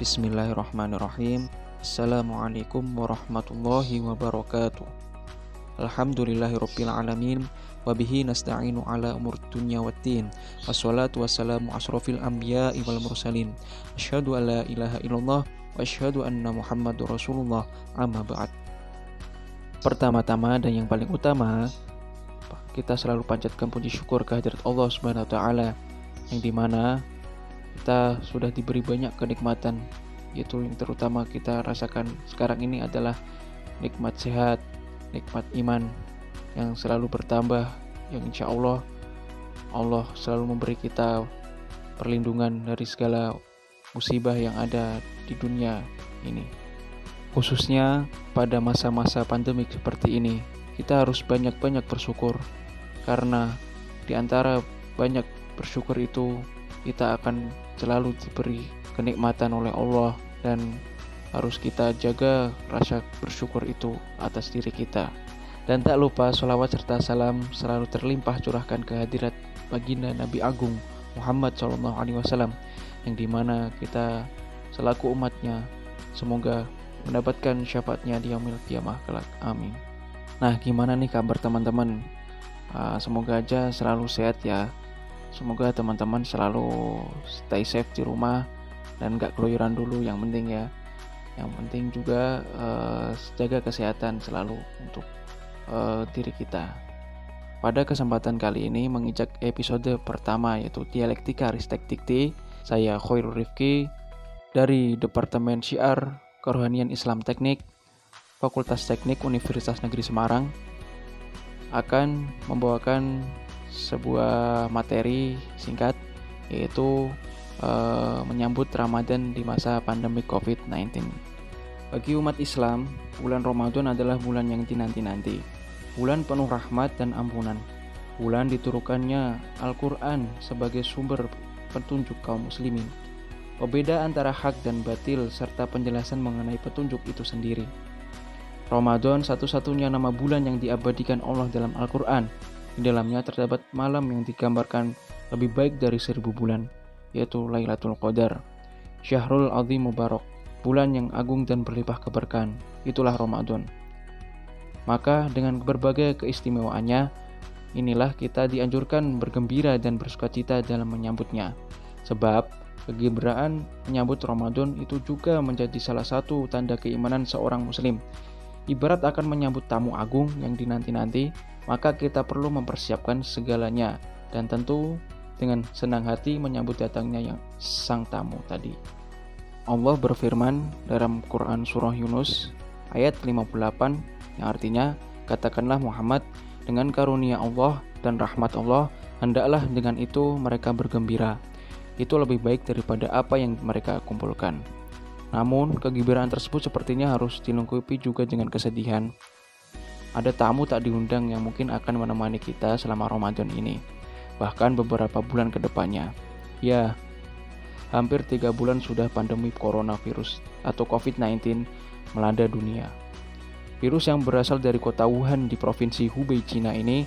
Bismillahirrahmanirrahim. Assalamualaikum warahmatullahi wabarakatuh. Alhamdulillahirabbil alamin wa bihi nasta'inu ala umur dunya waddin. Wassalatu wassalamu asrofil anbiya'i wal mursalin. Asyhadu an la ilaha illallah wa asyhadu anna Muhammadur Rasulullah. Amma ba'd. Pertama-tama dan yang paling utama, kita selalu panjatkan puji syukur kehadirat Allah Subhanahu wa taala yang di mana kita sudah diberi banyak kenikmatan. Itu yang terutama kita rasakan sekarang ini adalah nikmat sehat nikmat iman yang selalu bertambah yang insya Allah Allah selalu memberi kita perlindungan dari segala musibah yang ada di dunia ini. Khususnya pada masa-masa pandemik seperti ini kita harus banyak-banyak bersyukur. Karena di antara banyak bersyukur itu kita akan selalu diberi kenikmatan oleh Allah dan harus kita jaga rasa bersyukur itu atas diri kita. Dan tak lupa sholawat serta salam selalu terlimpah curahkan kehadirat baginda Nabi Agung Muhammad SAW yang di mana kita selaku umatnya semoga mendapatkan syafaatnya di yaumil kiamah kelak. Amin. Nah, gimana nih kabar teman-teman? Uh, semoga aja selalu sehat ya. Semoga teman-teman selalu stay safe di rumah dan gak keluyuran dulu yang penting ya. Yang penting juga uh, jaga kesehatan selalu untuk uh, diri kita. Pada kesempatan kali ini mengijak episode pertama yaitu Dialektika Ristek Dikti. Saya Khairul Rifki dari Departemen Syiar Kerohanian Islam Teknik Fakultas Teknik Universitas Negeri Semarang akan membawakan sebuah materi singkat yaitu uh, menyambut Ramadan di masa pandemi COVID-19. Bagi umat Islam, bulan Ramadan adalah bulan yang dinanti-nanti. Bulan penuh rahmat dan ampunan. Bulan diturunkannya Al-Quran sebagai sumber petunjuk kaum muslimin. Pembeda antara hak dan batil serta penjelasan mengenai petunjuk itu sendiri. Ramadan satu-satunya nama bulan yang diabadikan Allah dalam Al-Quran di dalamnya terdapat malam yang digambarkan lebih baik dari seribu bulan, yaitu Lailatul Qadar. Syahrul Azim Mubarak, bulan yang agung dan berlimpah keberkahan, itulah Ramadan. Maka dengan berbagai keistimewaannya, inilah kita dianjurkan bergembira dan bersukacita dalam menyambutnya. Sebab kegembiraan menyambut Ramadan itu juga menjadi salah satu tanda keimanan seorang muslim. Ibarat akan menyambut tamu agung yang dinanti-nanti, maka kita perlu mempersiapkan segalanya dan tentu dengan senang hati menyambut datangnya yang sang tamu tadi. Allah berfirman dalam Quran Surah Yunus ayat 58 yang artinya katakanlah Muhammad dengan karunia Allah dan rahmat Allah hendaklah dengan itu mereka bergembira. Itu lebih baik daripada apa yang mereka kumpulkan. Namun, kegembiraan tersebut sepertinya harus dilengkapi juga dengan kesedihan ada tamu tak diundang yang mungkin akan menemani kita selama Ramadan ini, bahkan beberapa bulan ke depannya. Ya, hampir tiga bulan sudah pandemi coronavirus atau COVID-19 melanda dunia. Virus yang berasal dari kota Wuhan di provinsi Hubei, Cina ini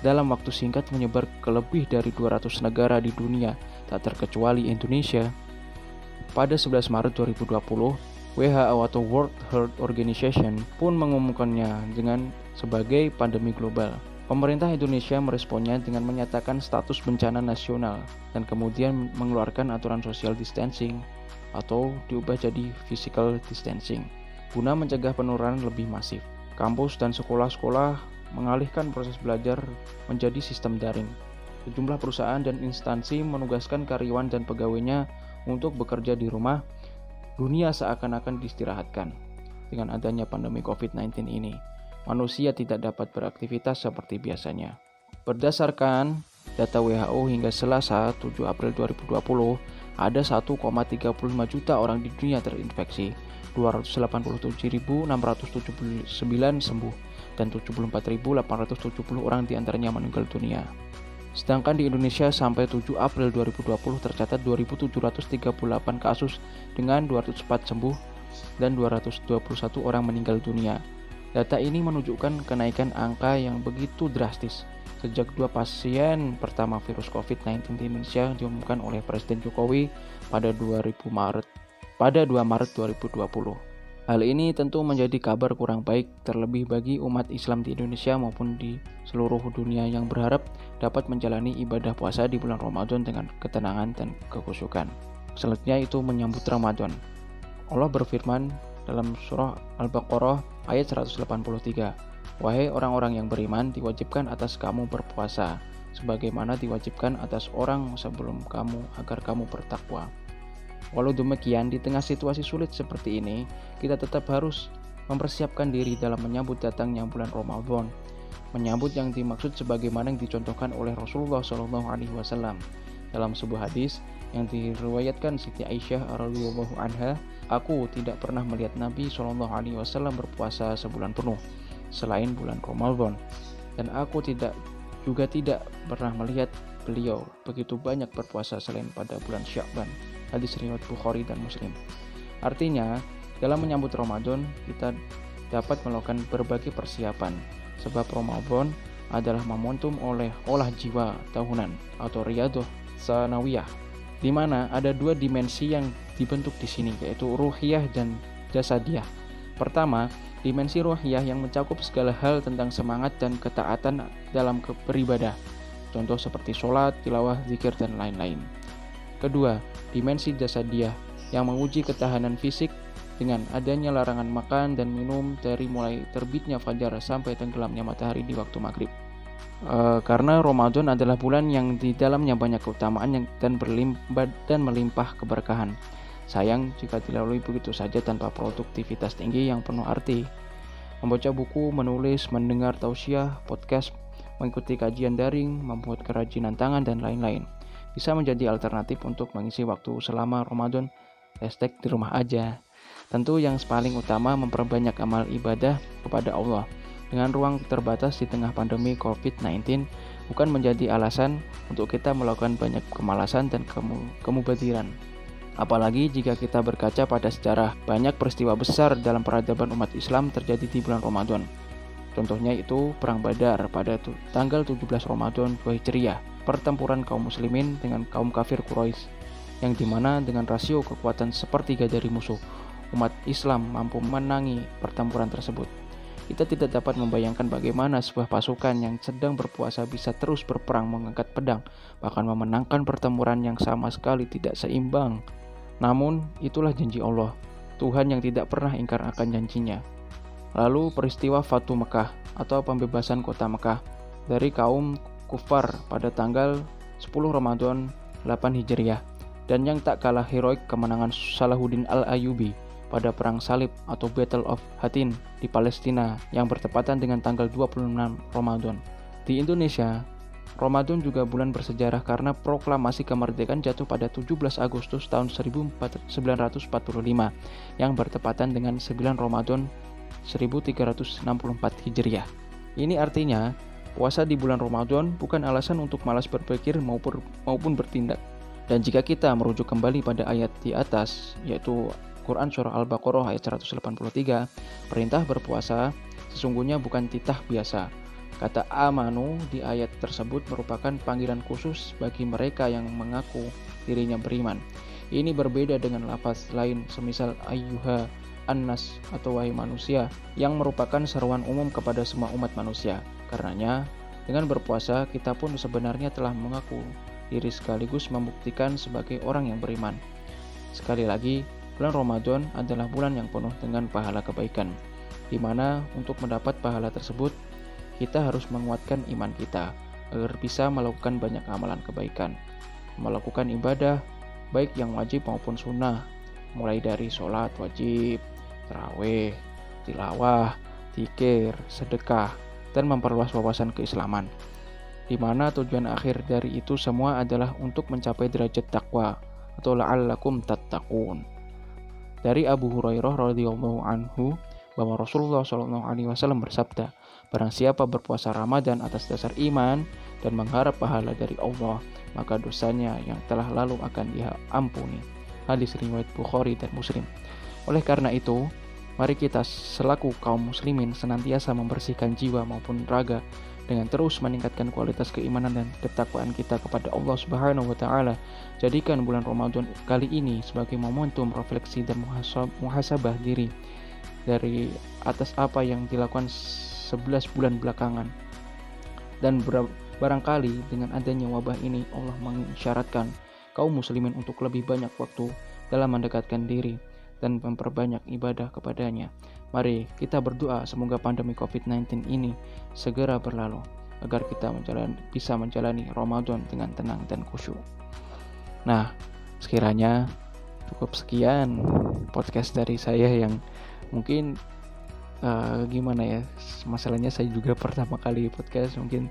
dalam waktu singkat menyebar ke lebih dari 200 negara di dunia, tak terkecuali Indonesia. Pada 11 Maret 2020, WHO atau World Health Organization pun mengumumkannya dengan sebagai pandemi global. Pemerintah Indonesia meresponnya dengan menyatakan status bencana nasional dan kemudian mengeluarkan aturan social distancing atau diubah jadi physical distancing guna mencegah penurunan lebih masif. Kampus dan sekolah-sekolah mengalihkan proses belajar menjadi sistem daring. Sejumlah perusahaan dan instansi menugaskan karyawan dan pegawainya untuk bekerja di rumah dunia seakan-akan diistirahatkan. Dengan adanya pandemi COVID-19 ini, manusia tidak dapat beraktivitas seperti biasanya. Berdasarkan data WHO hingga Selasa 7 April 2020, ada 1,35 juta orang di dunia terinfeksi, 287.679 sembuh, dan 74.870 orang di antaranya meninggal dunia. Sedangkan di Indonesia sampai 7 April 2020 tercatat 2.738 kasus dengan 204 sembuh dan 221 orang meninggal dunia. Data ini menunjukkan kenaikan angka yang begitu drastis sejak dua pasien pertama virus COVID-19 di Indonesia diumumkan oleh Presiden Jokowi pada 2000 Maret pada 2 Maret 2020. Hal ini tentu menjadi kabar kurang baik terlebih bagi umat Islam di Indonesia maupun di seluruh dunia yang berharap dapat menjalani ibadah puasa di bulan Ramadan dengan ketenangan dan kekusukan. Selanjutnya itu menyambut Ramadan. Allah berfirman dalam surah Al-Baqarah ayat 183, Wahai orang-orang yang beriman, diwajibkan atas kamu berpuasa, sebagaimana diwajibkan atas orang sebelum kamu agar kamu bertakwa. Walau demikian, di tengah situasi sulit seperti ini, kita tetap harus mempersiapkan diri dalam menyambut datangnya bulan Ramadan. Menyambut yang dimaksud sebagaimana yang dicontohkan oleh Rasulullah Shallallahu Alaihi Wasallam dalam sebuah hadis yang diriwayatkan Siti Aisyah radhiyallahu anha, aku tidak pernah melihat Nabi Shallallahu alaihi wasallam berpuasa sebulan penuh selain bulan Ramadan. Dan aku tidak juga tidak pernah melihat beliau begitu banyak berpuasa selain pada bulan Sya'ban hadis riwayat Bukhari dan Muslim. Artinya, dalam menyambut Ramadan, kita dapat melakukan berbagai persiapan, sebab Ramadan adalah momentum oleh olah jiwa tahunan atau riadoh sanawiyah, di mana ada dua dimensi yang dibentuk di sini, yaitu ruhiyah dan jasadiah. Pertama, dimensi ruhiyah yang mencakup segala hal tentang semangat dan ketaatan dalam beribadah, contoh seperti sholat, tilawah, zikir, dan lain-lain. Kedua, dimensi jasadiah yang menguji ketahanan fisik dengan adanya larangan makan dan minum dari mulai terbitnya fajar sampai tenggelamnya matahari di waktu maghrib. E, karena Ramadan adalah bulan yang di dalamnya banyak keutamaan yang dan berlimpah dan melimpah keberkahan. Sayang jika dilalui begitu saja tanpa produktivitas tinggi yang penuh arti. Membaca buku, menulis, mendengar tausiah, podcast, mengikuti kajian daring, membuat kerajinan tangan, dan lain-lain bisa menjadi alternatif untuk mengisi waktu selama Ramadan hashtag di rumah aja. Tentu yang paling utama memperbanyak amal ibadah kepada Allah. Dengan ruang terbatas di tengah pandemi COVID-19 bukan menjadi alasan untuk kita melakukan banyak kemalasan dan kemu. Apalagi jika kita berkaca pada sejarah, banyak peristiwa besar dalam peradaban umat Islam terjadi di bulan Ramadan. Contohnya itu Perang Badar pada tanggal 17 Ramadan 2 Hijriah pertempuran kaum muslimin dengan kaum kafir Quraisy yang di mana dengan rasio kekuatan sepertiga dari musuh umat Islam mampu menangi pertempuran tersebut. Kita tidak dapat membayangkan bagaimana sebuah pasukan yang sedang berpuasa bisa terus berperang mengangkat pedang, bahkan memenangkan pertempuran yang sama sekali tidak seimbang. Namun, itulah janji Allah, Tuhan yang tidak pernah ingkar akan janjinya. Lalu peristiwa Fatu Mekah atau pembebasan kota Mekah dari kaum kufar pada tanggal 10 Ramadan 8 Hijriah dan yang tak kalah heroik kemenangan Salahuddin Al-Ayubi pada Perang Salib atau Battle of Hattin di Palestina yang bertepatan dengan tanggal 26 Ramadan. Di Indonesia, Ramadan juga bulan bersejarah karena proklamasi kemerdekaan jatuh pada 17 Agustus tahun 1945 yang bertepatan dengan 9 Ramadan 1364 Hijriah. Ini artinya Puasa di bulan Ramadan bukan alasan untuk malas berpikir maupun, maupun bertindak. Dan jika kita merujuk kembali pada ayat di atas, yaitu Quran Surah Al-Baqarah ayat 183, perintah berpuasa sesungguhnya bukan titah biasa. Kata amanu di ayat tersebut merupakan panggilan khusus bagi mereka yang mengaku dirinya beriman. Ini berbeda dengan lafaz lain semisal ayyuha annas atau wahai manusia yang merupakan seruan umum kepada semua umat manusia. Karenanya, dengan berpuasa kita pun sebenarnya telah mengaku diri sekaligus membuktikan sebagai orang yang beriman. Sekali lagi, bulan Ramadan adalah bulan yang penuh dengan pahala kebaikan, di mana untuk mendapat pahala tersebut, kita harus menguatkan iman kita agar bisa melakukan banyak amalan kebaikan, melakukan ibadah, baik yang wajib maupun sunnah, mulai dari sholat wajib, terawih, tilawah, tikir, sedekah, dan memperluas wawasan keislaman. Di mana tujuan akhir dari itu semua adalah untuk mencapai derajat takwa atau la'allakum tattaqun. Dari Abu Hurairah radhiyallahu anhu bahwa Rasulullah wasallam bersabda, barang siapa berpuasa Ramadan atas dasar iman dan mengharap pahala dari Allah, maka dosanya yang telah lalu akan dia ampuni. Hadis riwayat Bukhari dan Muslim. Oleh karena itu, mari kita selaku kaum muslimin senantiasa membersihkan jiwa maupun raga dengan terus meningkatkan kualitas keimanan dan ketakwaan kita kepada Allah Subhanahu wa taala. Jadikan bulan Ramadan kali ini sebagai momentum refleksi dan muhasabah diri dari atas apa yang dilakukan 11 bulan belakangan. Dan barangkali dengan adanya wabah ini Allah mengisyaratkan kaum muslimin untuk lebih banyak waktu dalam mendekatkan diri dan memperbanyak ibadah kepadanya. Mari kita berdoa semoga pandemi COVID-19 ini segera berlalu agar kita menjalani, bisa menjalani Ramadan dengan tenang dan khusyuk. Nah, sekiranya cukup sekian podcast dari saya yang mungkin uh, gimana ya masalahnya saya juga pertama kali podcast mungkin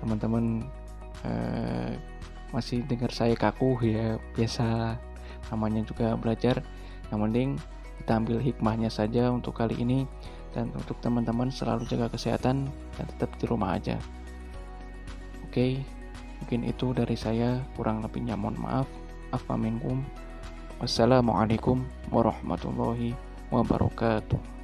teman-teman uh, masih dengar saya kaku ya biasa namanya juga belajar yang penting kita ambil hikmahnya saja untuk kali ini dan untuk teman-teman selalu jaga kesehatan dan tetap di rumah aja. Oke, mungkin itu dari saya kurang lebihnya mohon maaf. Afa minkum. Wassalamualaikum warahmatullahi wabarakatuh.